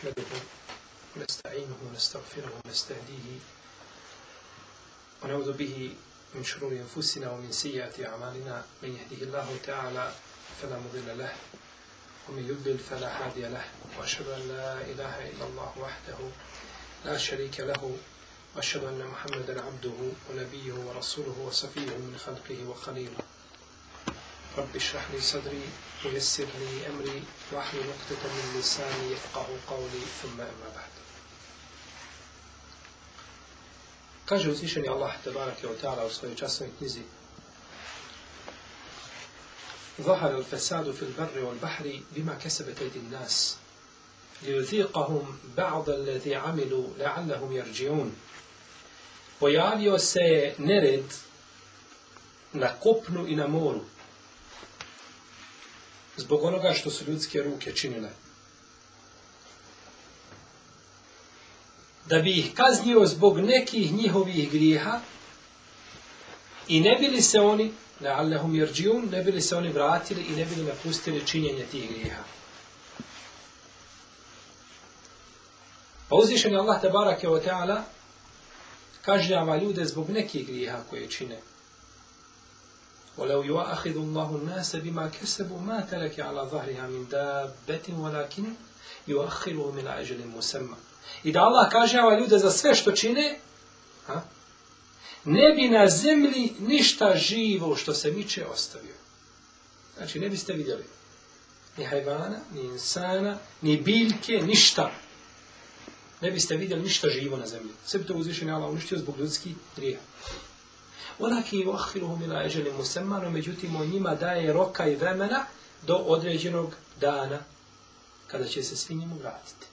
نحمده ونستعينه ونستغفره ونستهديه ونعوذ به من شرور أنفسنا ومن سيئات أعمالنا من يهده الله تعالى فلا مضل له ومن يضلل فلا هادي له وأشهد أن لا إله إلا الله وحده لا شريك له وأشهد أن محمدا عبده ونبيه ورسوله وصفيه من خلقه وخليله رب اشرح لي صدري ويسر لي أمري واحل نقطة من لساني يفقه قولي ثم أما بعد كاجه وزيشني الله تبارك وتعالى ta'ala جاسم svojoj ظهر الفساد في البر والبحر بما كسبت أيدي الناس ليذيقهم بعض الذي عملوا لعلهم يرجعون Pojavio se nered na kopnu i na moru zbog onoga što su ljudske ruke činile. Da bi ih kaznio zbog nekih njihovih grijeha i ne bili se oni, na jerđijun, ne bili se oni vratili i ne bili napustili činjenje tih grijeha. Pa uzvišen je Allah barake o teala kažnjava ljude zbog nekih grijeha koje čine. ولو يؤاخذ الله الناس بما كسبوا ما ترك على ظهرها من دابة ولكن يؤخره من أجل مسمى I da Allah kažnjava ljude za sve što čine, ne bi na zemlji ništa živo što se miče ostavio. Znači, ne biste vidjeli ni hajvana, ni insana, ni biljke, ništa. Ne biste vidjeli ništa živo na zemlji. Sve bi to uzvišenje Allah uništio zbog ljudskih grija. Onaki i musemanu, međutim on njima daje roka i vremena do određenog dana kada će se svi njemu vratiti.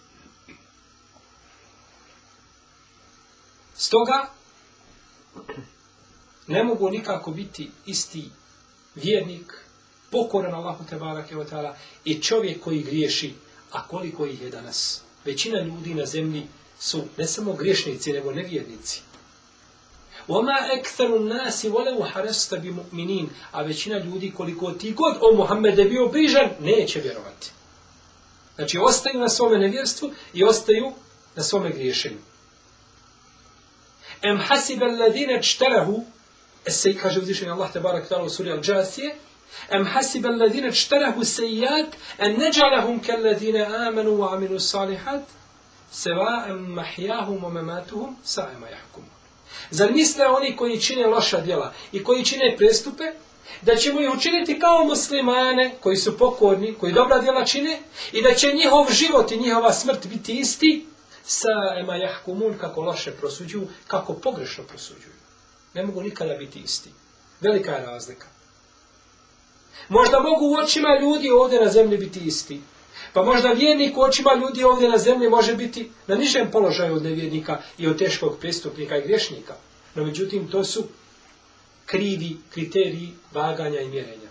Stoga ne mogu nikako biti isti vjernik, pokoran Allahu te barake i čovjek koji griješi, a koliko ih je danas. Većina ljudi na zemlji su ne samo griješnici, nego nevjernici. وما أكثر الناس ولو حرست بمؤمنين a većina ljudi koliko ti god o Muhammede bio brižan neće vjerovati znači ostaju na svome nevjerstvu i ostaju na svome griješenju em hasibe alladine čterehu se kaže uzvišenje Allah tebarak ta'ala u suri Al-đasije أم حسب الذين اجترهوا السيئات أن نجعلهم كالذين آمنوا وعملوا الصالحات سواء محياهم ومماتهم ساء ما يحكمون Zar misle oni koji čine loša djela i koji čine prestupe, da ćemo ih učiniti kao muslimane koji su pokorni, koji dobra djela čine i da će njihov život i njihova smrt biti isti sa ema jahkumun kako loše prosuđuju, kako pogrešno prosuđuju. Ne mogu nikada biti isti. Velika je razlika. Možda mogu u očima ljudi ovdje na zemlji biti isti, pa možda vjernik u očima ljudi ovdje na zemlji može biti na nižem položaju od nevjernika i od teškog pristupnika i griješnika. No međutim, to su krivi kriteriji vaganja i mjerenja.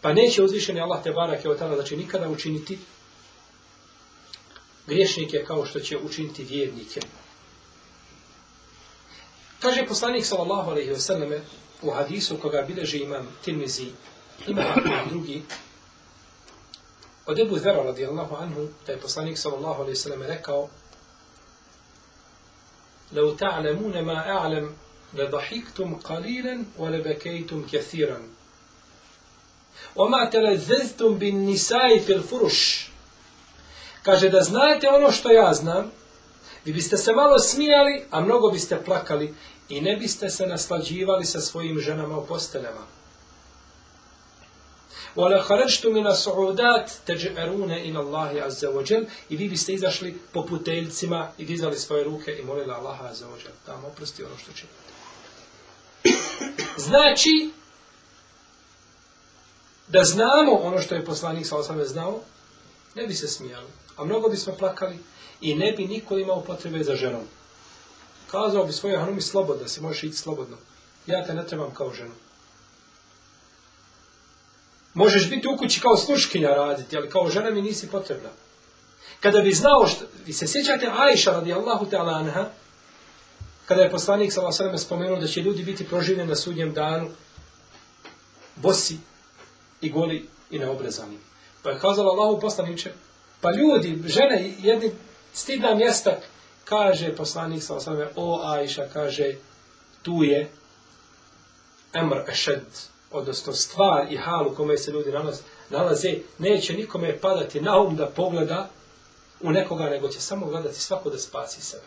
Pa neće uzvišeni Allah te barak je da znači nikada učiniti griješnike kao što će učiniti vjernike. Kaže poslanik sallallahu alaihi sallame u hadisu koga bileži imam Tirmizi ima drugi. Od Ebu Zera radijallahu anhu, taj poslanik sallallahu alaihi sallam rekao لو تعلمون ما أعلم لضحكتم قليلا ولبكيتم كثيرا وما تلذذتم بالنساء في الفرش kaže da znate ono što ja znam vi biste se malo smijali a mnogo biste plakali i ne biste se naslađivali sa svojim ženama u posteljama min as-su'udat taj'aruna ila Allahi azza wa I vi biste izašli po puteljcima i dizali svoje ruke i molili Allaha Azza wa Da oprosti ono što činite. Znači, da znamo ono što je poslanik sa osam znao, ne bi se smijali, a mnogo bismo plakali i ne bi niko imao potrebe za ženom. Kazao bi svoje hanumi slobodno, si možeš ići slobodno. Ja te ne trebam kao ženu. Možeš biti u kući kao sluškinja raditi, ali kao žena mi nisi potrebna. Kada bi znao, što, vi se sjećate Ajša radijallahu ta'ala anha, kada je poslanik s.a.v. spomenuo da će ljudi biti proživljeni na sudnjem danu, bosi i goli i neobrezani. Pa je kazala Allahu poslaniče, pa ljudi, žene, jedni stidna mjesta, kaže poslanik s.a.v. o Aisha, kaže, tu je emr ešed, odnosno stvar i hal u kome se ljudi nalaze, neće nikome padati na um da pogleda u nekoga, nego će samo gledati svako da spasi sebe.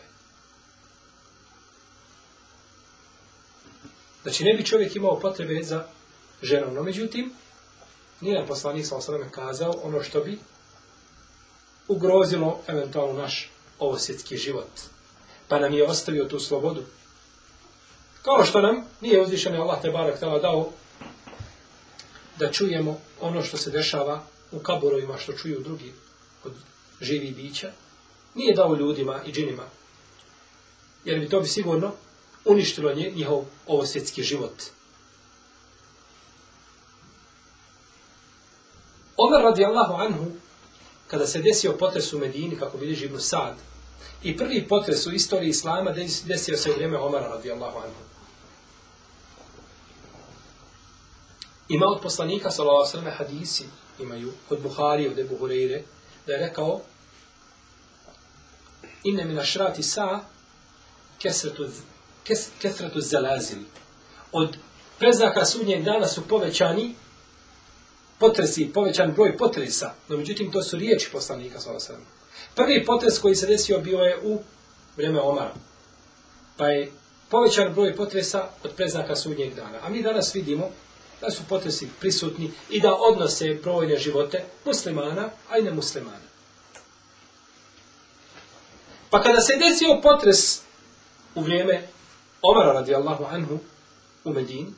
Znači, ne bi čovjek imao potrebe za ženom. No, međutim, nije nam poslanik sa kazao ono što bi ugrozilo eventualno naš ovosvjetski život. Pa nam je ostavio tu slobodu. Kao što nam nije uzvišen Allah te barak dao da čujemo ono što se dešava u kaborovima što čuju drugi od živi bića, nije dao ljudima i džinima. Jer bi to bi sigurno uništilo njihov ovosvjetski život. Omer Allahu anhu, kada se desio potres u Medini, kako vidi živno Sad, i prvi potres u istoriji Islama desio se u vrijeme Omara Allahu anhu. Ima od poslanika, sallallahu sallam, hadisi, imaju, kod Buhari, od Ebu Hureyre, da je rekao, inne mina šrati sa kesretu, kes, Od preznaka sudnjeg dana su povećani potresi, povećan broj potresa. No, međutim, to su riječi poslanika, sallallahu Prvi potres koji se desio bio je u vrijeme Omara. Pa je povećan broj potresa od preznaka sudnjeg dana. A mi danas vidimo da su potresi prisutni i da odnose brojne živote muslimana, a i muslimana. Pa kada se desio potres u vrijeme Omara radijallahu anhu u Medin,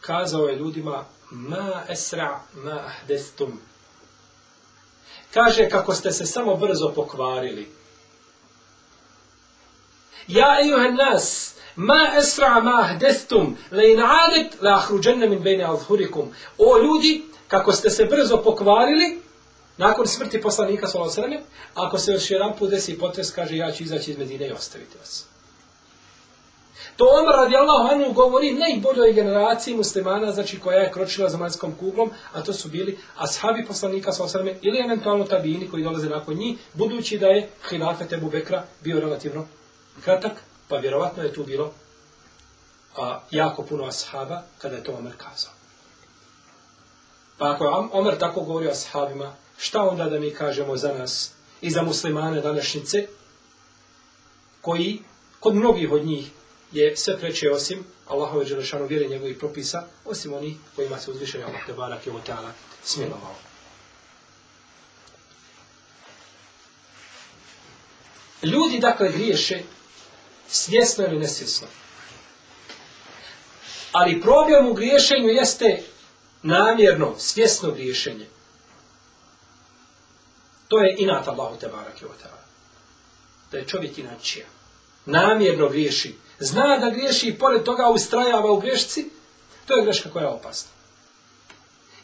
kazao je ljudima ma esra ma ahdestum. Kaže kako ste se samo brzo pokvarili. Ja i nas, Ma esra ma hdestum, le in adet la O ljudi, kako ste se brzo pokvarili, nakon smrti poslanika sveme, ako se još jedan put desi potres, kaže ja ću izaći iz Medine i ostaviti vas. To radi Allahu anhu govori najboljoj generaciji muslimana, znači koja je kročila manjskom kuglom, a to su bili ashabi poslanika Salosrame ili eventualno tabini koji dolaze nakon njih, budući da je hilafet Ebu Bekra bio relativno kratak, pa vjerovatno je tu bilo a, jako puno ashaba kada je to Omer kazao. Pa ako je Omer tako govorio o ashabima, šta onda da mi kažemo za nas i za muslimane današnjice, koji kod mnogih od njih je sve preče osim Allahove Đelešanu vjere njegovih propisa, osim onih kojima se uzvišenja Allah Tebara Kjevotala smjelovao. Ljudi dakle griješe Svjesno ili nesvjesno. Ali problem u griješenju jeste namjerno, svjesno griješenje. To je inata Allahu te barake je čovjek inačija. Namjerno griješi. Zna da griješi i pored toga ustrajava u grešci. To je greška koja je opasna.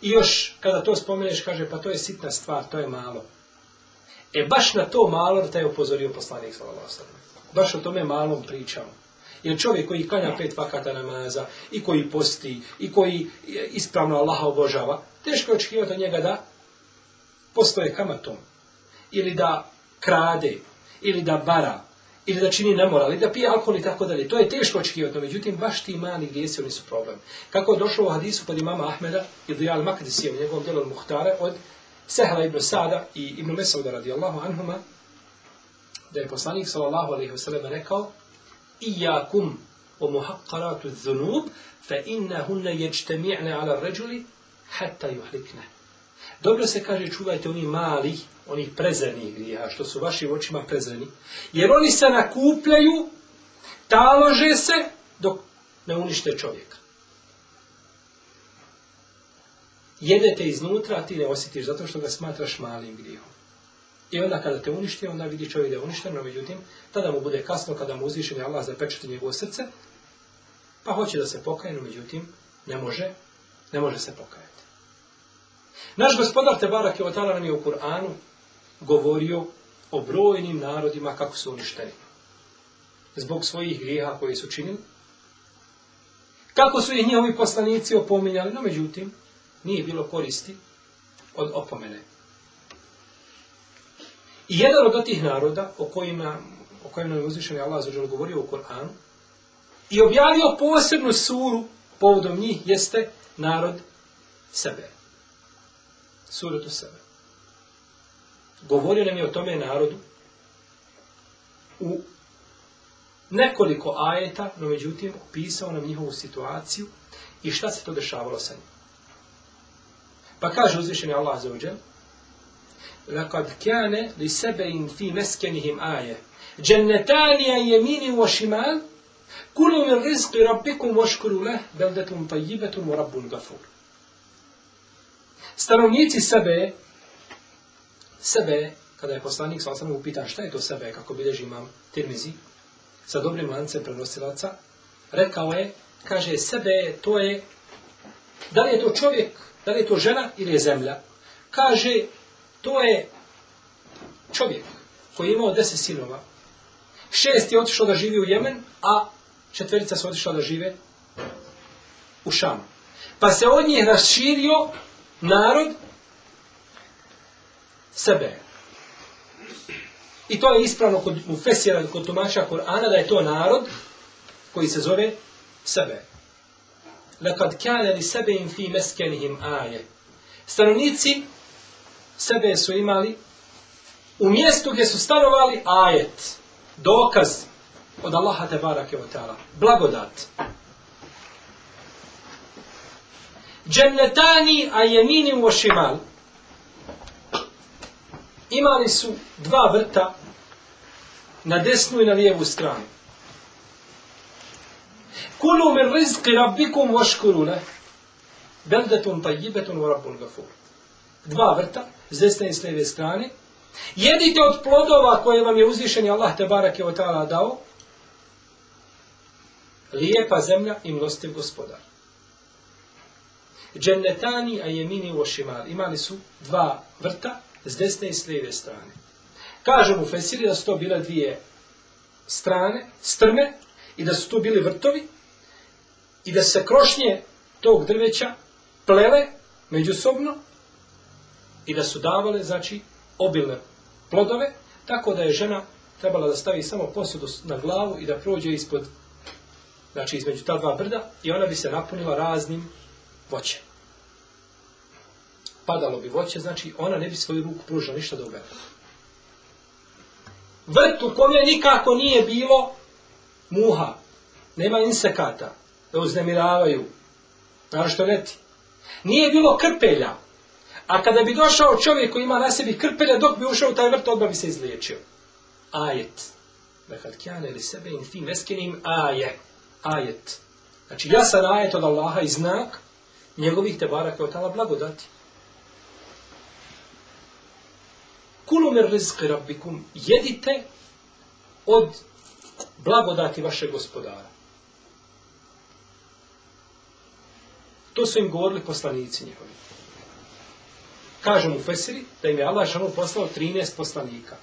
I još kada to spomeneš kaže pa to je sitna stvar, to je malo. E baš na to malo da je upozorio poslanik sallallahu Baš o tome malom pričamo. Jer čovjek koji klanja pet vakata namaza i koji posti i koji ispravno Allaha obožava, teško je očekivati od njega da postoje kamatom. Ili da krade, ili da bara, ili da čini nemoral, ili da pije alkohol i tako dalje. To je teško očekivati, međutim, baš ti mali grijesi, oni su problem. Kako je došlo u hadisu pod imama Ahmeda i Dijal u njegovom djelu Muhtare, od Sehla ibn Sada i ibn Mesauda radijallahu anhuma, da je poslanik sallallahu alejhi ve sellem rekao: "Iyakum wa muhaqqaratu dhunub, fa innahunna yajtami'na 'ala ar-rajuli hatta yuhlikna." Dobro se kaže čuvajte oni mali, oni prezreni grija, što su vašim očima prezreni, jer oni se nakupljaju, talože se dok ne unište čovjeka. Jedete iznutra, a ti ne osjetiš zato što ga smatraš malim grijom. I onda kada te uništi, onda vidi čovjek da je uništeno, međutim, tada mu bude kasno kada mu je Allah zapečeti njegovo srce, pa hoće da se pokaje, no međutim, ne može, ne može se pokajati. Naš gospodar Tebarak je Otala nam je u Kur'anu govorio o brojnim narodima kako su uništeni. Zbog svojih grijeha koje su činili. Kako su ih njihovi poslanici opominjali, no međutim, nije bilo koristi od opomene. I jedan od tih naroda o kojima o kojima je uzvišen Allah zađer govorio u Koranu i objavio posebnu suru povodom njih jeste narod sebe. Suratu sebe. Govorio nam je o tome narodu u nekoliko ajeta, no međutim opisao nam njihovu situaciju i šta se to dešavalo sa njim. Pa kaže uzvišeni Allah za لَقَدْ كَانَ لِسَبَئِنْ فِي مَسْكَنِهِمْ آيَةً جَنَّتَانِ يَمِينٍ وَشِمَالٍ كُلُوا مِنْ رِزْقِ رَبِّكُمْ وَاشْكُرُوا لَهُ بَلْدَةٌ طَيِّبَةٌ وَرَبٌّ غَفُورٌ Stanovnici sebe, sebe, kada je poslanik sa osnovu upitan šta je to sebe, kako bilježi imam Tirmizi, sa dobrim lancem prenosilaca, rekao je, kaže, sebe to je, da li je to čovjek, da li je to žena ili je zemlja. Kaže, to je čovjek koji je imao deset sinova. Šest je otišao da živi u Jemen, a četverica se otišla da žive u Šamu. Pa se od njih raširio narod sebe. I to je ispravno kod Fesira, kod tumača Kur'ana, da je to narod koji se zove sebe. Lekad kjane li sebe in fi meskenihim aje. Stanovnici sebe su imali u mjestu gdje su stanovali ajet, dokaz od Allaha te barake ta'ala, blagodat. Džennetani a jemini u imali su dva vrta na desnu i na lijevu stranu. Kulu min rizki rabbikum vaškuru ne. Beldetum tajibetun u rabbul dva vrta, s desne i s lijeve strane. Jedite od plodova koje vam je uzvišen Allah te barake od dao. Lijepa zemlja i milostiv gospodar. Džennetani, a jemini u Imali su dva vrta, s desne i s lijeve strane. Kažem u Fesiri da su to bile dvije strane, strme, i da su tu bili vrtovi, i da se krošnje tog drveća plele međusobno, i da su davale, znači, obilne plodove, tako da je žena trebala da stavi samo posudu na glavu i da prođe ispod, znači između ta dva brda i ona bi se napunila raznim voćem. Padalo bi voće, znači ona ne bi svoju ruku pružila ništa da ubere. Vrt u kome nikako nije bilo muha, nema insekata da uznemiravaju, znači što neti. Nije bilo krpelja, a kada bi došao čovjek koji ima na sebi krpelja, dok bi ušao u taj vrt, odmah bi se izliječio. Ajet. Lekad kjane li sebe in fi aje. Ajet. Znači, sam ajet od Allaha i znak njegovih tebaraka kao tala blagodati. Kulumir rizqi rabbikum. Jedite od blagodati vašeg gospodara. To su im govorili poslanici njihovi. Kaže mu Fesiri da im je Allah šanu poslao 13 poslanika.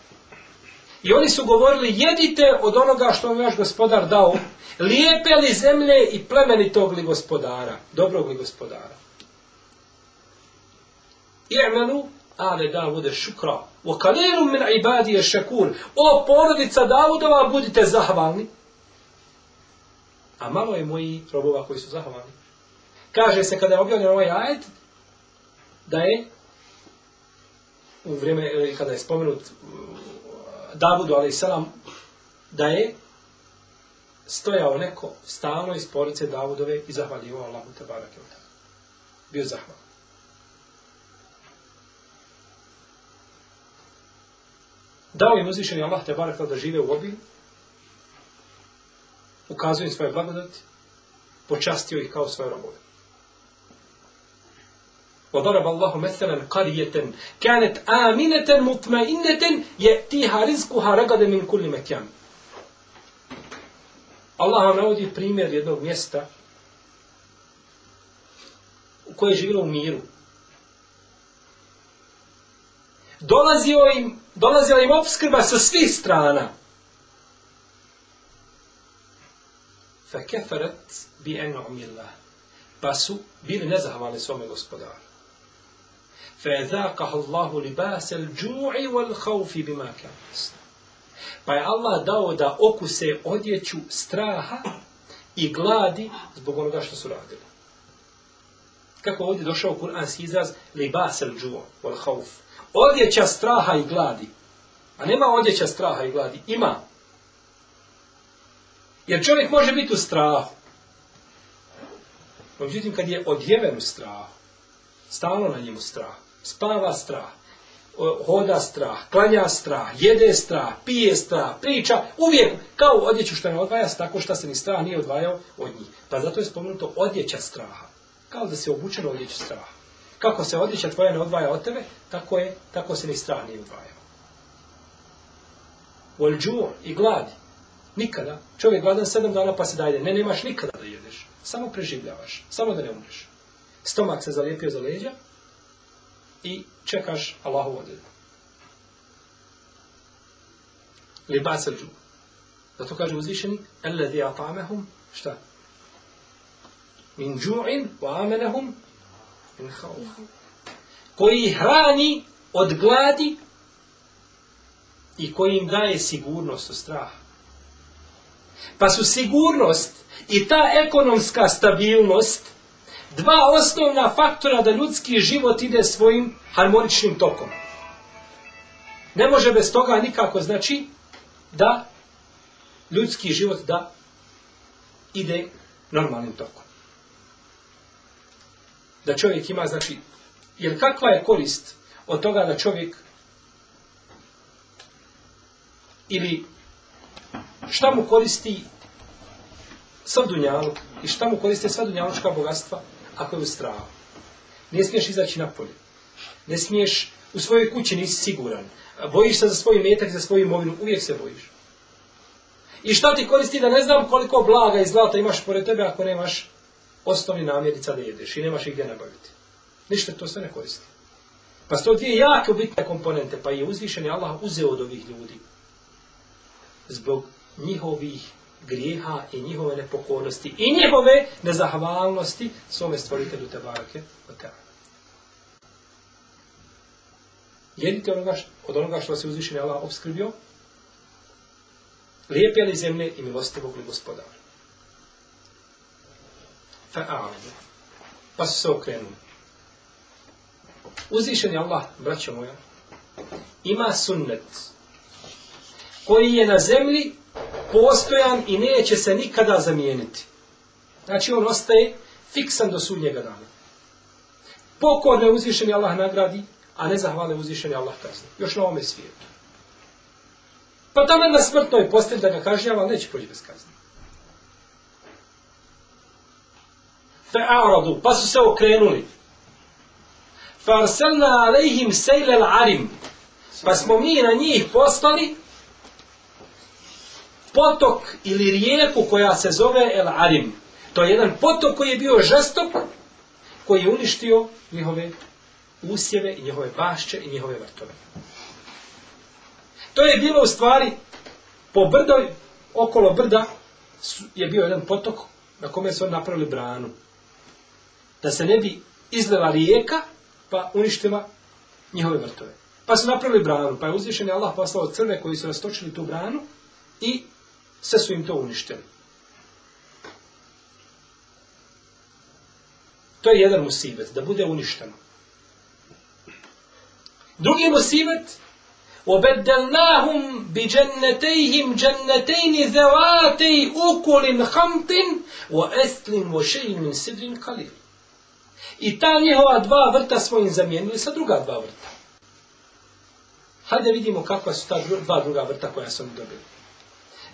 I oni su govorili, jedite od onoga što vam vaš gospodar dao, lijepe li zemlje i plemenitog li gospodara, dobrog li gospodara. I'manu ale bude šukra, o kaleru min je šekur, o porodica Davudova, budite zahvalni. A malo je moji robova koji su zahvalni. Kaže se kada je objavljen ovaj ajet, da je u vrijeme eh, kada je spomenut mm, Davudu salam da je stojao neko stalno iz porice Davudove i zahvaljivao Allahu te barake Bio zahval. Dao im uzvišeni Allah te barake da žive u obilju, ukazuje svoje blagodati, počastio ih kao svoje robove. وضرب الله مثلا قرية كانت آمنة مطمئنة يأتيها رزقها ragada من كل مكان Allah vam navodi primjer jednog mjesta u koje je živjelo u miru. Dolazio im, dolazila im obskrba sa svih strana. Fekeferet bi en'umillah. Pa su bili nezahvali svome gospodaru. اللَّهُ لِبَاسَ الْجُوعِ وَالْخَوْفِ Pa je Allah dao da okuse odjeću straha i gladi zbog onoga što su radili. Kako ovdje došao kuranski izraz libas hauf. Odjeća straha i gladi. A nema odjeća straha i gladi. Ima. Jer čovjek može biti u strahu. Međutim, kad je odjeven u strahu, stalno na njemu strahu, Spava strah, e, hoda strah, klanja strah, jede strah, pije strah, priča, uvijek kao odjeću što ne odvaja, tako što se ni strah nije odvajao od njih. Pa zato je spomenuto odjeća straha. Kao da se obučeno odjeću straha. Kako se odjeća tvoja ne odvaja od tebe, tako, je, tako se ni strah nije odvajao. Volđuo i gladi. Nikada. Čovjek gladan sedam dana pa se dajde. Ne, nemaš nikada da jedeš. Samo preživljavaš. Samo da ne umreš. Stomak se zalijepio za leđa, i čekaš Allahu odredbu. Libas al-đu. Zato kaže uzvišeni, šta? Min džu'in wa amenahum min Koji hrani od gladi i koji im daje sigurnost od straha. Pa su sigurnost i ta ekonomska stabilnost dva osnovna faktora da ljudski život ide svojim harmoničnim tokom. Ne može bez toga nikako znači da ljudski život da ide normalnim tokom. Da čovjek ima znači, jer kakva je korist od toga da čovjek ili šta mu koristi sadunjalu i šta mu koriste sadunjalučka bogatstva ako je u strahu. Ne smiješ izaći napolje. Ne smiješ, u svojoj kući nisi siguran. Bojiš se za svoj metak, za svoju imovinu, uvijek se bojiš. I šta ti koristi da ne znam koliko blaga i zlata imaš pored tebe ako nemaš osnovni namjerica da jedeš i nemaš ih gdje nabaviti. Ništa to sve ne koristi. Pa su dvije jako bitne komponente, pa je uzvišen je Allah uzeo od ovih ljudi zbog njihovih grijeha i njihove nepokornosti i njihove nezahvalnosti svome stvoritelju te barake Jedite onoga, od onoga što vas je uzvišen Allah obskrbio, lijepe li zemlje i milostivog li gospodara. Pa su se okrenuli. Uzvišen Allah, braćo moja, ima sunnet koji je na zemlji postojan i neće se nikada zamijeniti. Znači on ostaje fiksan do sudnjega dana. Pokorne uzvišeni Allah nagradi, a ne zahvale uzvišeni Allah kazni. Još na ovome svijetu. Pa tamo na smrtnoj postelji da ga kažnjava, ali neće proći bez kazni. pa su se okrenuli. Farselna alejhim sejlel arim. Pa smo mi na njih poslali potok ili rijeku koja se zove El Arim. To je jedan potok koji je bio žestok, koji je uništio njihove usjeve i njihove bašće i njihove vrtove. To je bilo u stvari po brdoj, okolo brda je bio jedan potok na kome su napravili branu. Da se ne bi izlela rijeka pa uništila njihove vrtove. Pa su napravili branu, pa je uzvišen je Allah poslao crve koji su rastočili tu branu i sve su im to uništeni. To je jedan musibet, da bude uništeno. Drugi musibet, وَبَدَّلْنَاهُمْ بِجَنَّتَيْهِمْ جَنَّتَيْنِ ذَوَاتَيْ أُكُلٍ خَمْطٍ وَأَسْلِمْ وَشَيْءٍ مِنْ سِدْرٍ قَلِيلٍ I ta njihova dva vrta smo im zamijenili sa druga dva vrta. Hajde vidimo kakva su ta dva druga vrta koja su oni dobili.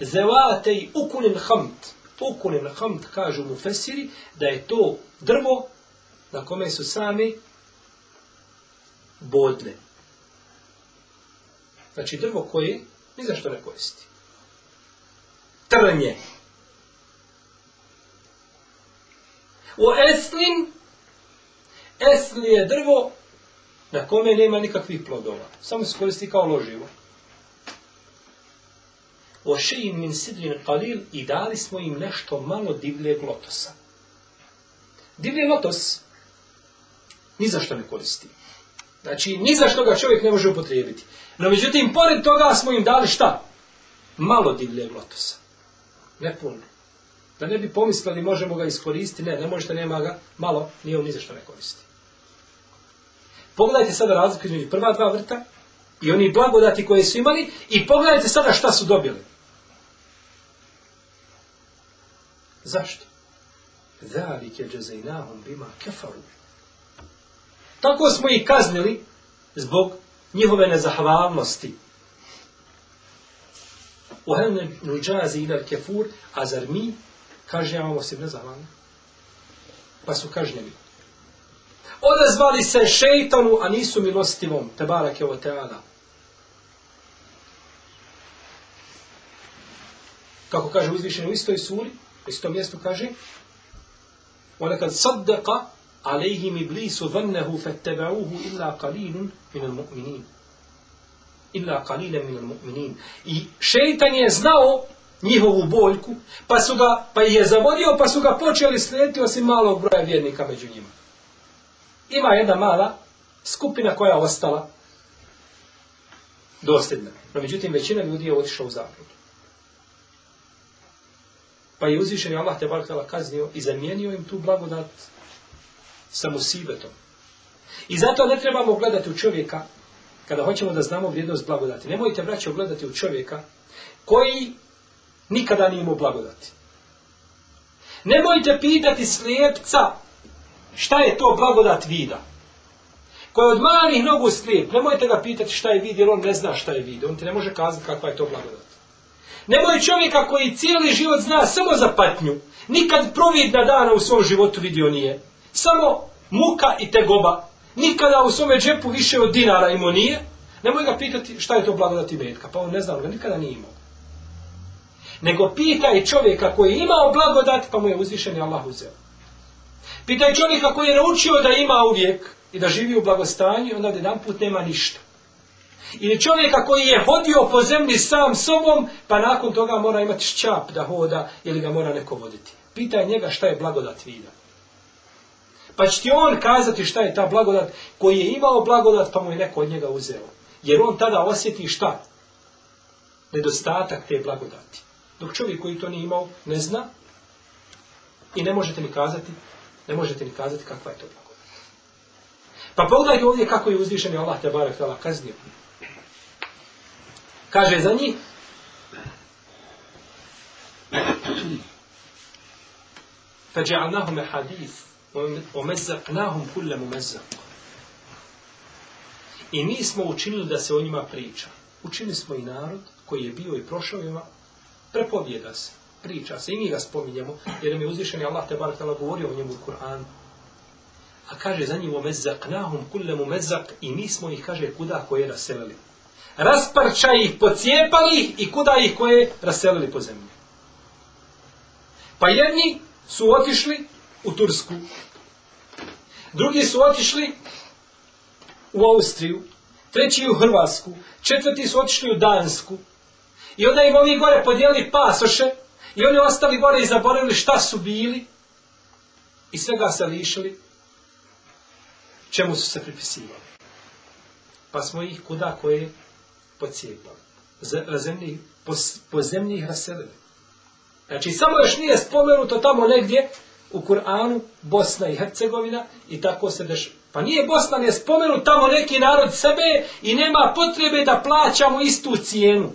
Zevate ukunin hamd. Ukunin hamd, kažu mu fesiri, da je to drvo na kome su sami bodne. Znači drvo koje ni zašto ne koristi. Trnje. U eslin, esli je drvo na kome nema nikakvih plodova. Samo se koristi kao loživo. Ošeji مِنْ sidrin i dali smo im nešto malo divljeg lotosa. Divlje lotos ni za što ne koristi. Znači, ni za što ga čovjek ne može upotrijebiti. No, međutim, pored toga smo im dali šta? Malo divljeg lotosa. Ne Da ne bi pomislili možemo ga iskoristiti, ne, ne možete, nema ga, malo, nije on ni za što ne koristi. Pogledajte sada razliku između prva dva vrta i oni blagodati koje su imali i pogledajte sada šta su dobili. Zašto? je džezainahum bima kefaru. Tako smo ih kaznili zbog njihove nezahvalnosti. U helne nuđazi ila kefur, a zar mi kažnjavamo se nezahvalni? Pa su kažnjeni. Odezvali se šeitanu, a nisu milostivom, barak je ovo teada. Kako kaže uzvišeno u istoj suri, Isto mjesto kaže وَلَكَدْ صَدَّقَ عَلَيْهِمْ إِبْلِيسُ ظَنَّهُ فَاتَّبَعُوهُ إِلَّا قَلِيلٌ مِنَ الْمُؤْمِنِينَ إِلَّا قَلِيلًا مِنَ الْمُؤْمِنِينَ I šeitan je znao njihovu boljku, pa su ga, pa je zavodio, pa su ga počeli slijediti osim malog broja vjernika među njima. Ima jedna mala skupina koja ostala dosljedna. No međutim, većina ljudi je otišla u zaključku. Pa je uzvišen Allah te kaznio i zamijenio im tu blagodat samo musibetom. I zato ne trebamo gledati u čovjeka, kada hoćemo da znamo vrijednost blagodati. Nemojte, vraći gledati u čovjeka koji nikada nije imao blagodati. Nemojte pitati slijepca šta je to blagodat vida. Koji je od malih nogu slijep, nemojte ga pitati šta je vid, jer on ne zna šta je vid. On ti ne može kazati kakva je to blagodat. Nemoj čovjeka koji cijeli život zna samo za patnju. Nikad providna dana u svom životu vidio nije. Samo muka i tegoba. Nikada u svome džepu više od dinara imao nije. Nemoj ga pitati šta je to blagodati betka. Pa on ne zna, on ga nikada nije imao. Nego pitaj čovjeka koji je imao blagodat, pa mu je uzvišen Allah uzeo. Pitaj čovjeka koji je naučio da ima uvijek i da živi u blagostanju, onda jedan put nema ništa. Ili čovjeka koji je hodio po zemlji sam sobom, pa nakon toga mora imati šćap da hoda ili ga mora neko voditi. Pitaj njega šta je blagodat vida. Pa će ti on kazati šta je ta blagodat koji je imao blagodat pa mu je neko od njega uzeo. Jer on tada osjeti šta? Nedostatak te blagodati. Dok čovjek koji to nije imao ne zna i ne možete ni kazati, ne možete ni kazati kakva je to blagodat. Pa pogledajte ovdje kako je uzvišen Allah te barek kaznio. Kaže za njih mezak. I mi smo učinili da se o njima priča. Učinili smo i narod koji je bio i prošao ima, prepovjeda se, priča se i mi ga spominjamo, jer nam je i Allah te govorio o njemu u Kur'anu. A kaže za njim وَمَزَّقْنَاهُمْ كُلَّ mezak I mi smo ih, kaže, kuda koje raselili rasparča ih, pocijepali ih i kuda ih koje raselili po zemlji. Pa jedni su otišli u Tursku, drugi su otišli u Austriju, treći u Hrvatsku, četvrti su otišli u Dansku. I onda im ovi gore podijeli pasoše i oni ostali gore i zaboravili šta su bili i svega se lišili čemu su se pripisivali. Pa smo ih kuda koje po zemlji zemlji raselili. Znači, samo još nije spomenuto tamo negdje u Kur'anu Bosna i Hercegovina i tako se dešava. Pa nije Bosna ne spomenut tamo neki narod sebe i nema potrebe da plaćamo istu cijenu.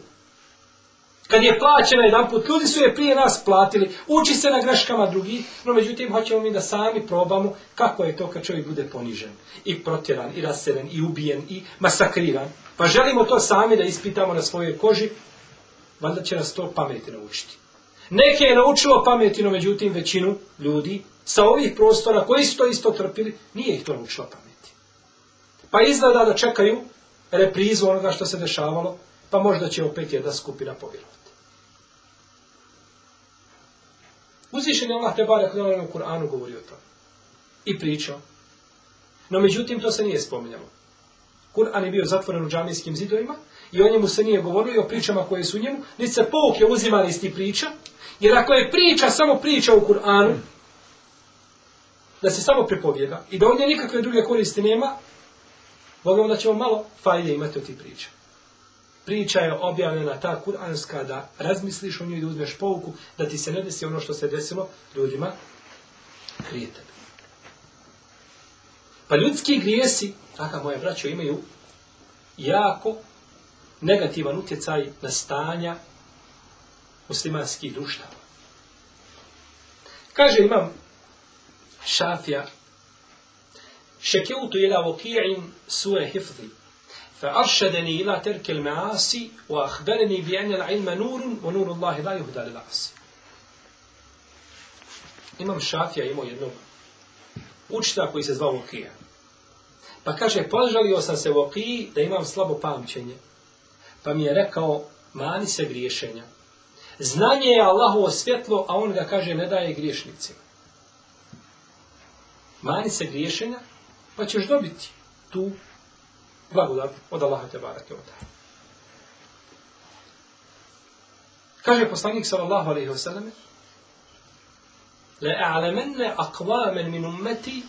Kad je plaćena jedan put, ljudi su je prije nas platili. Uči se na greškama drugih, no međutim hoćemo mi da sami probamo kako je to kad čovjek bude ponižen i protjeran i raseren i ubijen i masakriran. Pa želimo to sami da ispitamo na svojoj koži, valjda će nas to pameti naučiti. Neke je naučilo pametino, međutim većinu ljudi sa ovih prostora koji su to isto trpili, nije ih to naučilo pameti. Pa izgleda da čekaju reprizu onoga što se dešavalo, pa možda će opet jedna skupina povjerovati. Uzvišen je Allah te barek u Kur'anu govori o tome. I pričao. No međutim, to se nije spominjalo. Kur'an je bio zatvoren u džamijskim zidovima i o njemu se nije govorilo i o pričama koje su u njemu, niti se pouke uzimali iz tih priča, jer ako je priča samo priča u Kur'anu, da se samo prepovjeda. i da ovdje nikakve druge koriste nema, Bogom da ćemo malo fajlje imati od tih priča. Priča je objavljena ta kuranska da razmisliš o njoj i da uzmeš pouku, da ti se ne desi ono što se desilo ljudima krijeta. Pa ljudski grijesi, takav moje braćo, imaju jako negativan utjecaj na stanja muslimanskih društava. Kaže imam Šafija, šekeutu ila vokijin sure hifzi, فأرشدني إلى ترك المعاصي وأخبرني بأن العلم نور ونور الله لا يهدى للعاصي Imam Šafija imao jednog učitelja koji se zvao Vokija. Pa kaže, požalio sam se u da imam slabo pamćenje. Pa mi je rekao, mani se griješenja. Znanje je Allahovo svjetlo, a on ga kaže ne daje griješnicima. Mani se griješenja, pa ćeš dobiti tu blagodat od Allaha te barake Kaže poslanik sallallahu alaihi sallam, le alemenne akvamen min ummeti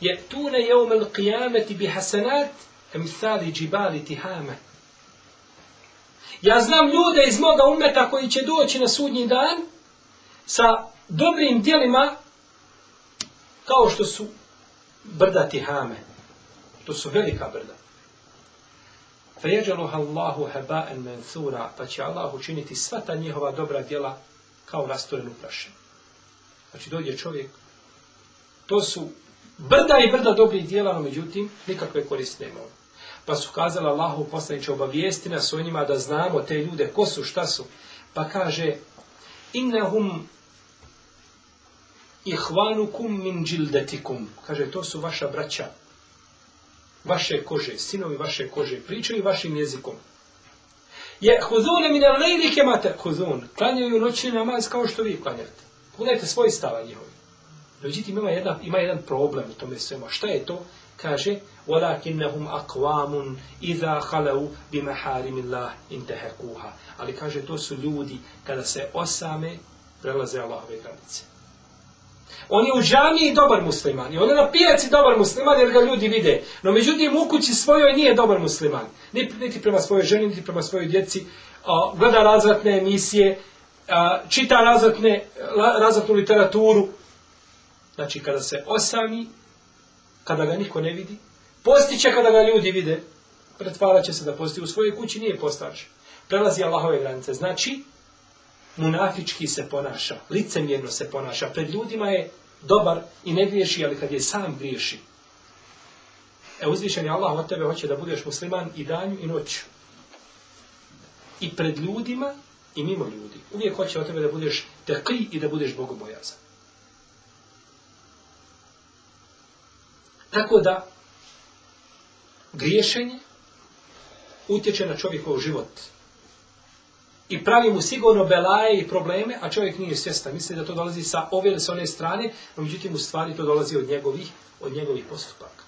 je tune al qiyamati bi hasanat jibali tihame. Ja znam ljude iz moga umeta koji će doći na sudnji dan sa dobrim djelima kao što su brda tihame. To su velika brda. Fejeđaluha Allahu heba'en pa će Allah učiniti sva ta njihova dobra djela kao rastorenu prašenu. Znači dođe čovjek, to su Brda i brda dobrih djela, no međutim, nikakve koriste nema Pa su kazala Allahu poslaniče, obavijesti nas o njima da znamo te ljude, ko su, šta su. Pa kaže, innehum ihvanukum min džildetikum. Kaže, to su vaša braća, vaše kože, sinovi vaše kože, pričaju vašim jezikom. Je huzune min al mate kemate huzun. Klanjaju noćni namaz kao što vi klanjate. Pogledajte svoj stava njihovi. Međutim, ima, jedna, ima jedan problem u tome svema. Šta je to? Kaže, وَلَكِنَّهُمْ أَقْوَامٌ إِذَا خَلَوْا بِمَحَارِمِ اللَّهِ إِنْتَهَكُوهَا Ali kaže, to su ljudi, kada se osame, prelaze Allahove granice. On je u i dobar musliman. I on je na pijaci dobar musliman jer ga ljudi vide. No međutim u kući svojoj nije dobar musliman. Niti prema svojoj ženi, niti prema svojoj djeci. Gleda razvratne emisije, čita razvratne, razvratnu literaturu, Znači, kada se osami, kada ga niko ne vidi, postiće kada ga ljudi vide, pretvarat će se da posti u svojoj kući, nije postač. Prelazi Allahove granice. Znači, munafički se ponaša, licemjerno se ponaša. Pred ljudima je dobar i ne griješi, ali kad je sam griješi. E uzvišen je Allah od tebe hoće da budeš musliman i danju i noću. I pred ljudima i mimo ljudi. Uvijek hoće od tebe da budeš tekli i da budeš bogobojazan. Tako da griješenje utječe na čovjekov život. I pravi mu sigurno belaje i probleme, a čovjek nije svjestan. Misli da to dolazi sa ove ili sa one strane, no međutim u stvari to dolazi od njegovih, od njegovih postupaka.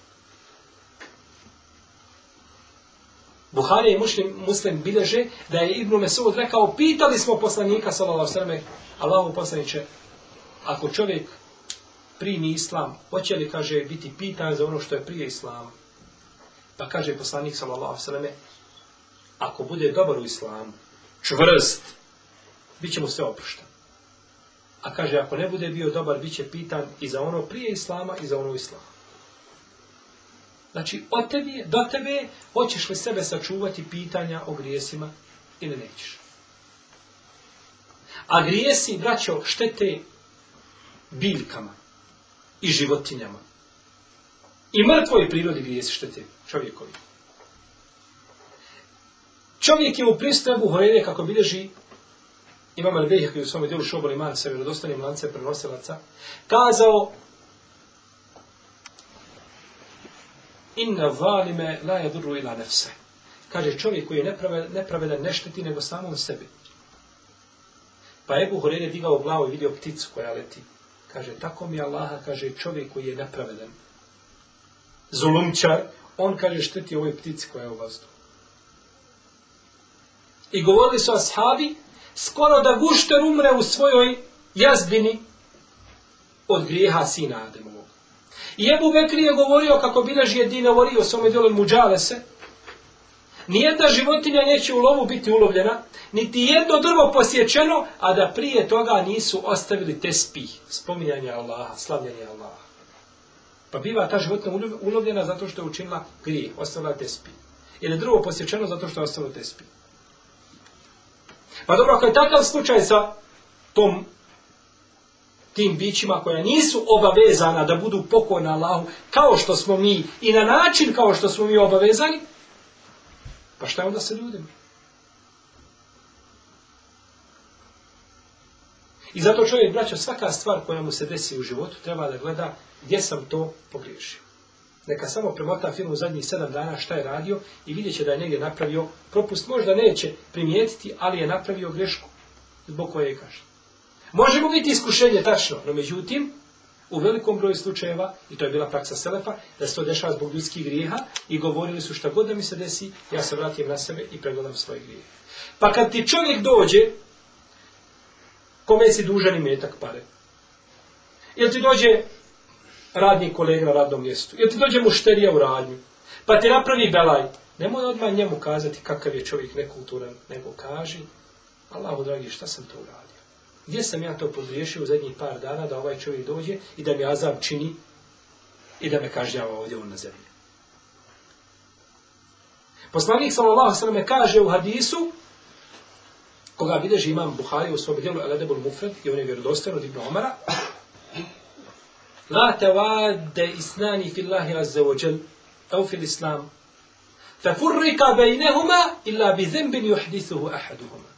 Buhari i muslim, muslim bilježe da je Ibnu Mesud rekao, pitali smo poslanika, sallallahu sallam, Allahu poslaniće, ako čovjek primi islam, hoće li, kaže, biti pitan za ono što je prije islama? Pa kaže poslanik, sallallahu sallam, ako bude dobar u islamu, čvrst, bit će mu sve opušten. A kaže, ako ne bude bio dobar, bit će pitan i za ono prije islama i za ono islama. Znači, od tebi, do tebe, hoćeš li sebe sačuvati pitanja o grijesima ili nećeš. A grijesi, braćo, štete biljkama i životinjama. I mrtvoj prirodi grijesi štete čovjekovi. Čovjek je u pristavu Hojene kako bilježi Imam al koji u svom djelu Šobol Iman sa vjerodostanim lance prenosilaca, kazao Inna valime la yadurru ila nefse. Kaže čovjek koji je nepravedan ne šteti nego samom sebi. Pa Ebu Horene digao glavu i vidio pticu koja leti. Kaže, tako mi Allaha, kaže, čovjek koji je napravedan, zulumčar, on kaže šteti ovoj ptici koja je u vazduhu. I govorili su ashabi, skoro da gušter umre u svojoj jazbini od grijeha sina Ademovog. I Ebu Bekri je govorio, kako bi Dina Vori, o svome djelom muđale se, nijedna životinja neće u lovu biti ulovljena, niti jedno drvo posjećeno, a da prije toga nisu ostavili te spominjanje Allaha, slavljanje Allaha. Pa biva ta životna ulovljena zato što je učinila grije, ostavila te spih. Ili drvo posjećeno zato što je ostavila te Pa dobro, ako je takav slučaj sa tom tim bićima koja nisu obavezana da budu pokojna Allahu, kao što smo mi i na način kao što smo mi obavezani, pa šta onda se ljudima? I zato čovjek, braćo, svaka stvar koja mu se desi u životu, treba da gleda gdje sam to pogriješio. Neka samo premota film u zadnjih sedam dana šta je radio i vidjet će da je negdje napravio propust. Možda neće primijetiti, ali je napravio grešku zbog koje je kažen. Može mu biti iskušenje, tačno, no međutim, u velikom broju slučajeva, i to je bila praksa Selefa, da se to dešava zbog ljudskih grijeha i govorili su šta god da mi se desi, ja se vratim na sebe i pregledam svoje grije. Pa kad ti čovjek dođe kome si dužan i metak pare. Jel ti dođe radni kolega na radnom mjestu, jel ti dođe mušterija u radnju, pa ti napravi belaj. Nemoj odmah njemu kazati kakav je čovjek nekulturan, nego kaži, Allah, dragi, šta sam to uradio? Gdje sam ja to pogriješio u zadnjih par dana da ovaj čovjek dođe i da mi azam čini i da me kažnjava ovdje on na zemlji? Poslanik sallallahu me kaže u hadisu koga bideži imam Buhari u svom dijelu El Edebul Mufred i on je vjerodostan od Ibn Omara. La vade isnani fillahi azza wa jel, au fil islam. fe furrika bejnehuma illa bi zembin juhdisuhu ahaduhuma.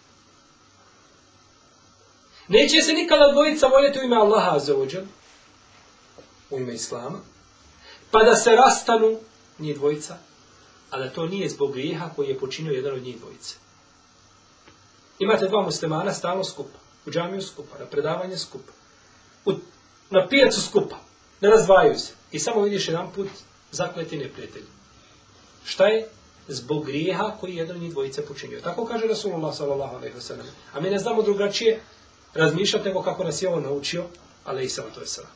Neće se nikada dvojica voljeti u ime Allaha azza ođel u ime Islama, pa da se rastanu njih dvojica, a da to nije zbog grijeha koji je počinio jedan od njih dvojice. Imate dva muslimana stalno skupa, u džamiju skupa, na predavanje skupa, na pijacu skupa, ne razdvajaju se. I samo vidiš jedan put zakleti neprijatelji. Šta je? Zbog grijeha koji jedan od njih dvojice počinio. Tako kaže Rasulullah sallallahu A mi ne znamo drugačije razmišljati nego kako nas je ovo naučio, ali i samo to je sada.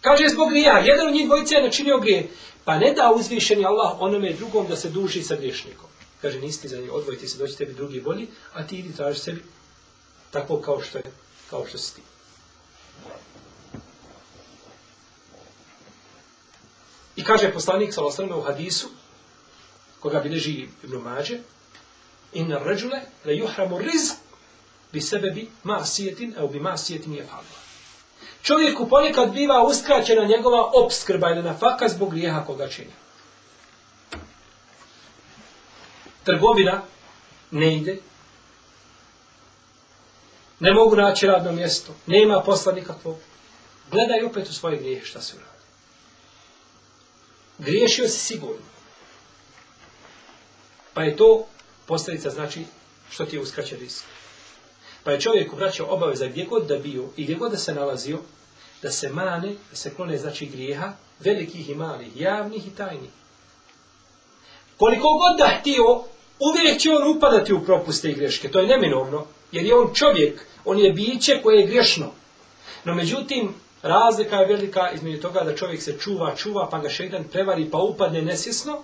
Kaže zbog grijeha, jedan od njih dvojice je načinio grije. Pa ne da uzvišeni Allah onome drugom da se duži sa griješnikom. Kaže, niste za njih, odvojiti se, doći tebi drugi bolji, a ti idi traži sebi tako kao što, je, kao što si ti. I kaže poslanik sallallahu u hadisu koga bilježi Ibn Mađe in ređule le juhramu rizq bi ma sjetin, evo bi sjetin je falba. Čovjeku ponekad biva uskraćena njegova obskrba ili nafaka zbog grijeha koga čini. Trgovina ne ide. Ne mogu naći radno mjesto. Nema posla nikakvog. Gledaj opet u svoje grijehe šta se uradi. Griješio si sigurno. Pa je to posljedica znači što ti je uskraćen risk. Pa je čovjek vraćao obaveza gdje god da bio i gdje god da se nalazio, da se mane, da se klone znači grijeha, velikih i malih, javnih i tajnih. Koliko god da htio, Uvijek će on upadati u propuste i greške. To je neminovno. Jer je on čovjek. On je biće koje je grešno. No međutim, razlika je velika između toga da čovjek se čuva, čuva, pa ga jedan prevari, pa upadne nesjesno,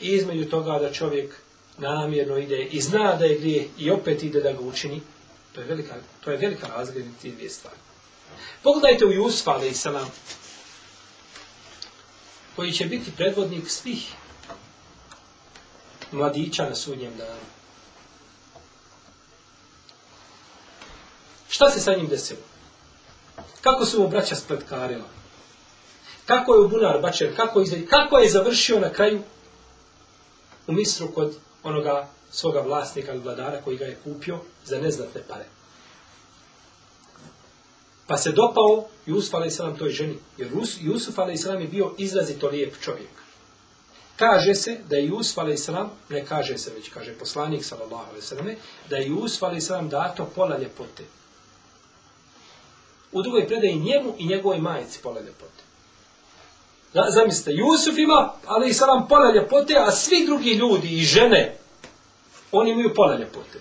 I između toga da čovjek namjerno ide i zna da je grije i opet ide da ga učini. To je velika, to je velika razlika između tih dvije stvari. Pogledajte u Jusfa, ali koji će biti predvodnik svih mladića na sudnjem danu. Šta se sa njim desilo? Kako su mu braća spletkarila? Kako je u bunar bačer, Kako je, kako je završio na kraju u misru kod onoga svoga vlasnika ili vladara koji ga je kupio za neznatne pare? Pa se dopao Jusuf nam toj ženi. Jer Jusuf Islam je bio izrazito lijep čovjek. Kaže se da je Jusuf Islam, ne kaže se već, kaže poslanik sallallahu da je Jusuf a.s. dato pola ljepote. U drugoj predaji njemu i njegovoj majici pola ljepote. zamislite, Jusuf ima ali salam pola ljepote, a svi drugi ljudi i žene, oni imaju pola ljepote.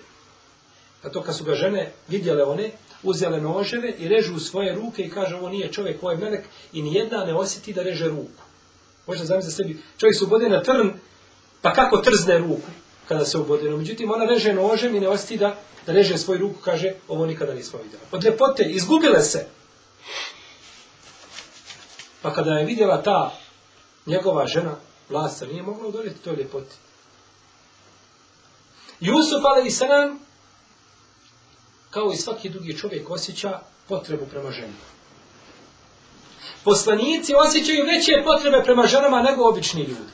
Zato kad su ga žene vidjele one, uzele noževe i režu u svoje ruke i kažu ovo nije čovjek, ovo je melek i nijedna ne osjeti da reže ruku znam zamisliti sebi, čovjek se ubode na trn, pa kako trzne ruku kada se ubode. međutim, ona reže nožem i ne osti da, da reže svoju ruku, kaže, ovo nikada nismo vidjela. Od ljepote, izgubile se. Pa kada je vidjela ta njegova žena, vlasa, nije mogla udoljeti toj ljepoti. Jusuf, ali i sanan, kao i svaki drugi čovjek, osjeća potrebu prema ženi poslanici osjećaju veće potrebe prema ženama nego obični ljudi.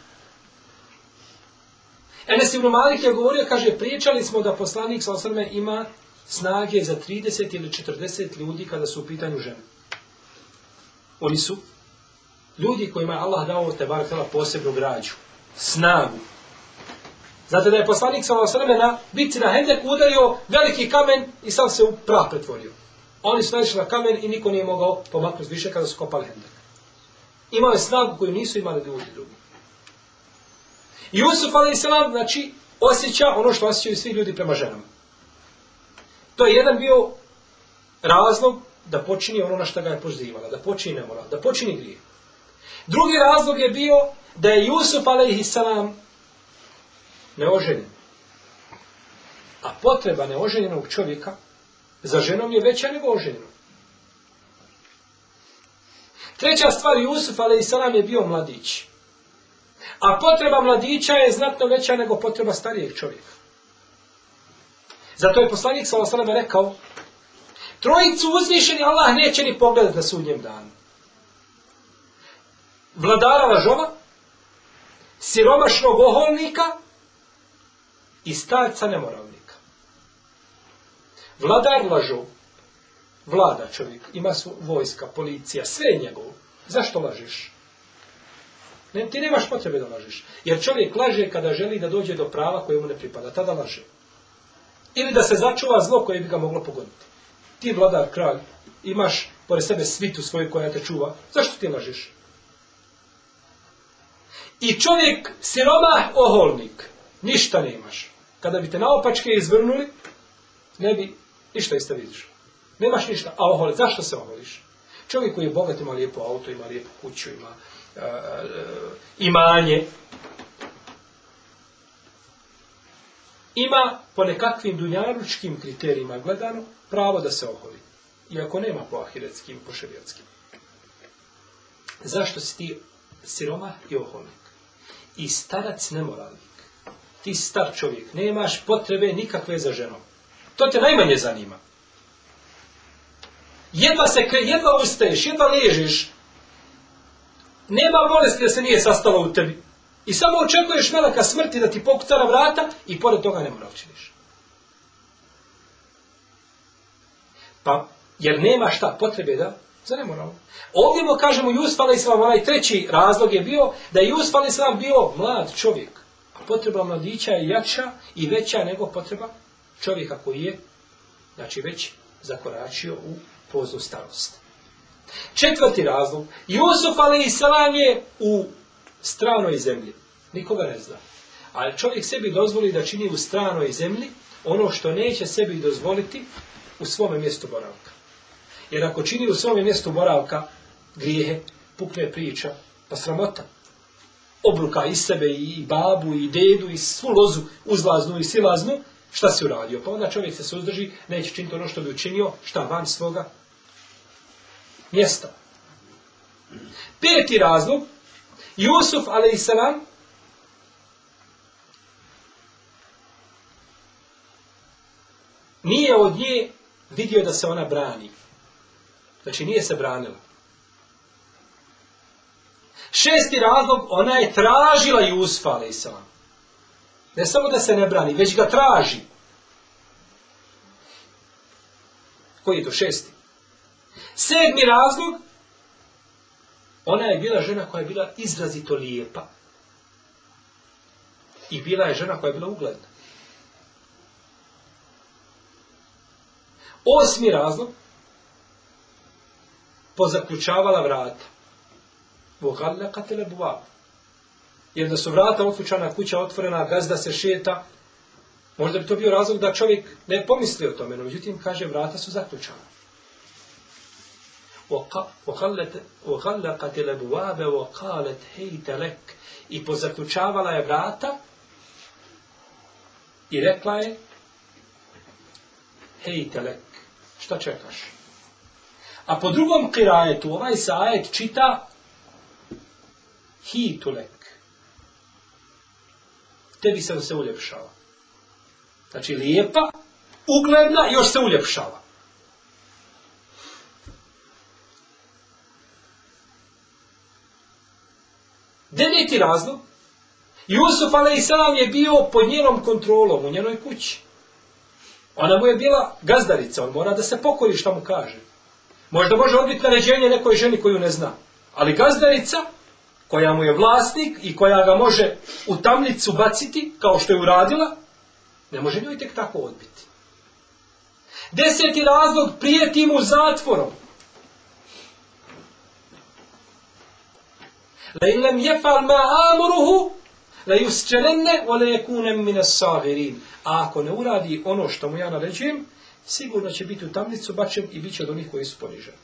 Enes Ibn Malik je govorio, kaže, pričali smo da poslanik sa osrme ima snage za 30 ili 40 ljudi kada su u pitanju žene. Oni su ljudi kojima je Allah dao te bar posebnu građu, snagu. Zato da je poslanik sa osrme na bitci na Hendek udario veliki kamen i sam se u prah pretvorio. Oni su naišli na kamen i niko nije mogao pomaknuti više kada su kopali hendak. Imao snagu koju nisu imali ljudi drugi. Jusuf a.s. znači osjeća ono što osjećaju svi ljudi prema ženama. To je jedan bio razlog da počini ono na što ga je pozivala, da počini nemoral, da počini grije. Drugi razlog je bio da je Jusuf a.s. neoženjen. A potreba neoženjenog čovjeka za ženom je veća nego oženom. Treća stvar, Jusuf salam je bio mladić. A potreba mladića je znatno veća nego potreba starijeg čovjeka. Zato je poslanik s.a.v. rekao Trojicu uzvišeni Allah neće ni pogledati na sudnjem danu. Vladara žova, siromašnog oholnika i starca nemoralnika. Vladar lažu. Vlada čovjek, ima su vojska, policija, sve je njegovo. Zašto lažeš? Ne, ti nemaš potrebe da lažeš. Jer čovjek laže kada želi da dođe do prava koje mu ne pripada. Tada laže. Ili da se začuva zlo koje bi ga moglo pogoditi. Ti vladar kralj, imaš pored sebe svitu svoju koja te čuva. Zašto ti lažeš? I čovjek siroma oholnik. Ništa nemaš. Kada bi te naopačke izvrnuli, ne bi Ništa jeste vidiš. Nemaš ništa. A ohol, zašto se oholiš? Čovjek koji je bogat ima lijepo auto, ima lijepu kuću, ima e, e, imanje. Ima po nekakvim dunjaručkim kriterijima gledano pravo da se oholi. Iako nema po ahiretskim, po Zašto si ti siroma i oholnik? I starac nemoralnik. Ti star čovjek, nemaš potrebe nikakve za ženom. To te najmanje zanima. Jedva se, jedva ustaješ, jedva ležiš, Nema bolesti da se nije sastalo u tebi. I samo očekuješ velika smrti da ti pokucara vrata i pored toga ne mora učiniš. Pa, jer nema šta potrebe da za mora Ovdje mu kažemo Jusuf Islam, onaj treći razlog je bio da je Jusuf Islam bio mlad čovjek. A potreba mladića je jača i veća nego potreba čovjeka koji je, znači već zakoračio u poznu starost. Četvrti razlog, Jusuf ali je u stranoj zemlji. Nikoga ne zna. Ali čovjek sebi dozvoli da čini u stranoj zemlji ono što neće sebi dozvoliti u svome mjestu boravka. Jer ako čini u svome mjestu boravka grijehe, pukne priča, pa sramota. Obruka i sebe, i babu, i dedu, i svu lozu uzlaznu i silaznu, Šta si uradio? Pa onda čovjek se suzdrži, neće činiti ono što bi učinio, šta van svoga mjesta. Peti razlog, Jusuf, a.s. nije od nje vidio da se ona brani. Znači nije se branila. Šesti razlog, ona je tražila Jusufa, a.s. Ne samo da se ne brani, već ga traži. Koji je to? Šesti. Sedmi razlog, ona je bila žena koja je bila izrazito lijepa. I bila je žena koja je bila ugledna. Osmi razlog, pozaključavala vrata. Vogalna katele buvabu jer da su vrata otvučana, kuća otvorena, gazda se šeta, možda bi to bio razlog da čovjek ne pomisli o tome, no međutim, kaže, vrata su zaključana. وَقَالَتْ I pozaključavala je vrata i rekla je hejte lek, šta čekaš? A po drugom kirajetu, ovaj sajet čita hitulek tebi se se uljepšava. Znači lijepa, ugledna, još se uljepšava. Deveti razlog. Jusuf a.s. je bio pod njenom kontrolom u njenoj kući. Ona mu je bila gazdarica, on mora da se pokoji što mu kaže. Možda može odbiti naređenje nekoj ženi koju ne zna. Ali gazdarica koja mu je vlasnik i koja ga može u tamnicu baciti, kao što je uradila, ne može njoj tek tako odbiti. Deseti razlog prijeti mu zatvorom. La jefal ma la mine A ako ne uradi ono što mu ja naređujem, sigurno će biti u tamnicu bačen i bit će od onih koji su poniženi.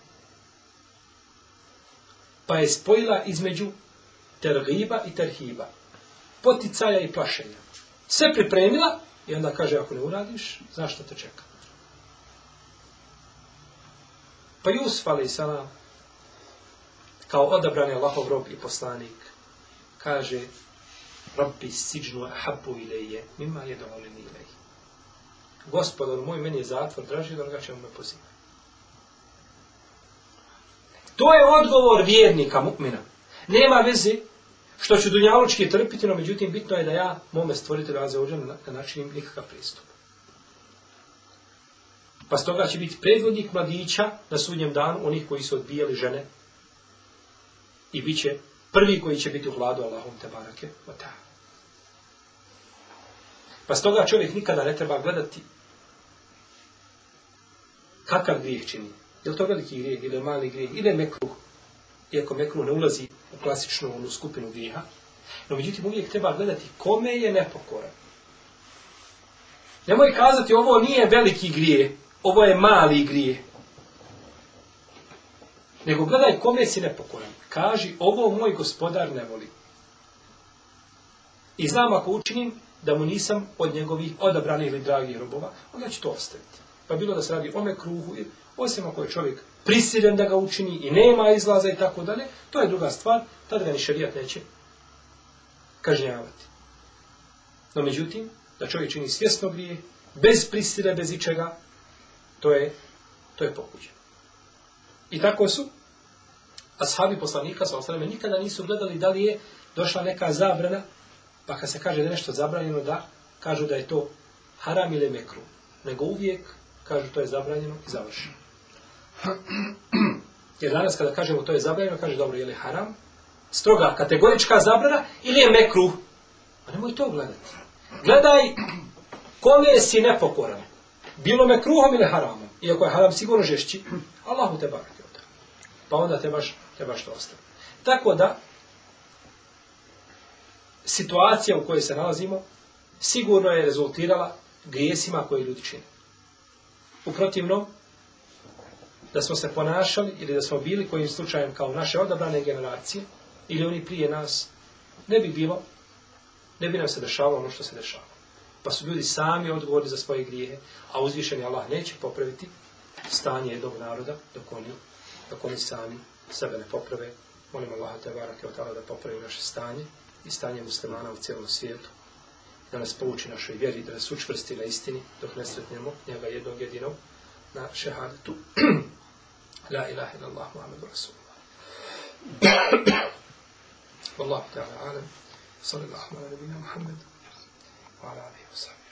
Pa je spojila između tergiba i terhiba. Poticaja i plašenja. Sve pripremila i onda kaže, ako ne uradiš, zašto te čeka. Pa Jusuf, ali kao odabrani Allahov rob i poslanik, kaže, Rabbi siđnu ahabu ilaje, mima je dovoljeni ilaje. Gospodar moj, meni je zatvor draži, da ga me pozivati. To je odgovor vjernika, mukmina. Nema veze što ću dunjalučki trpiti, no međutim bitno je da ja mome stvoriti Azeođan na, načinim nikakav pristup. Pa stoga će biti predvodnik mladića na sudnjem danu onih koji su odbijali žene i bit će prvi koji će biti u hladu Allahom te barake Pa stoga čovjek nikada ne treba gledati kakav grijeh čini. Je li to veliki grijeh ili mali grijeh ili mekruh? iako mekru ne ulazi u klasičnu onu skupinu griha, no međutim uvijek treba gledati kome je nepokoran. Nemoj kazati ovo nije veliki grije, ovo je mali grije. Nego gledaj kome si nepokoran. Kaži ovo moj gospodar ne voli. I znam ako učinim da mu nisam od njegovih odabranih ili dragih robova, onda ću to ostaviti. Pa bilo da se radi o mekruhu, osim ako je čovjek prisiljen da ga učini i nema izlaza i tako dalje, to je druga stvar, tada ga ni šarijat neće kažnjavati. No međutim, da čovjek čini svjesno grije, bez prisile, bez ičega, to je, to je pokuđeno. I tako su ashabi poslanika, sa osreme, nikada nisu gledali da li je došla neka zabrana, pa kad se kaže da nešto zabranjeno, da kažu da je to haram ili mekru. Nego uvijek kažu to je zabranjeno i završeno. Jer danas kada kažemo to je zabranjeno, kaže dobro, je li haram? Stroga kategorička zabrana ili je mekruh? Pa nemoj to gledati. Gledaj kome si nepokoran. Bilo me kruhom ili haramom. Iako je haram sigurno žešći, Allahu te je od Pa onda trebaš, to ostaviti. Tako da, situacija u kojoj se nalazimo sigurno je rezultirala grijesima koje ljudi čine. U da smo se ponašali ili da smo bili kojim slučajem kao naše odabrane generacije ili oni prije nas, ne bi bilo, ne bi nam se dešavalo ono što se dešava. Pa su ljudi sami odgovorni za svoje grijehe, a uzvišeni Allah neće popraviti stanje jednog naroda dok oni, dok oni sami sebe ne poprave. Molim Allah te da popravi naše stanje i stanje muslimana u cijelom svijetu. Da nas pouči našoj vjeri, da nas učvrsti na istini dok ne sretnemo njega jednog jedinog na šehadetu. لا إله إلا الله محمد رسول الله والله تعالى أعلم صلى الله على نبينا محمد وعلى آله وصحبه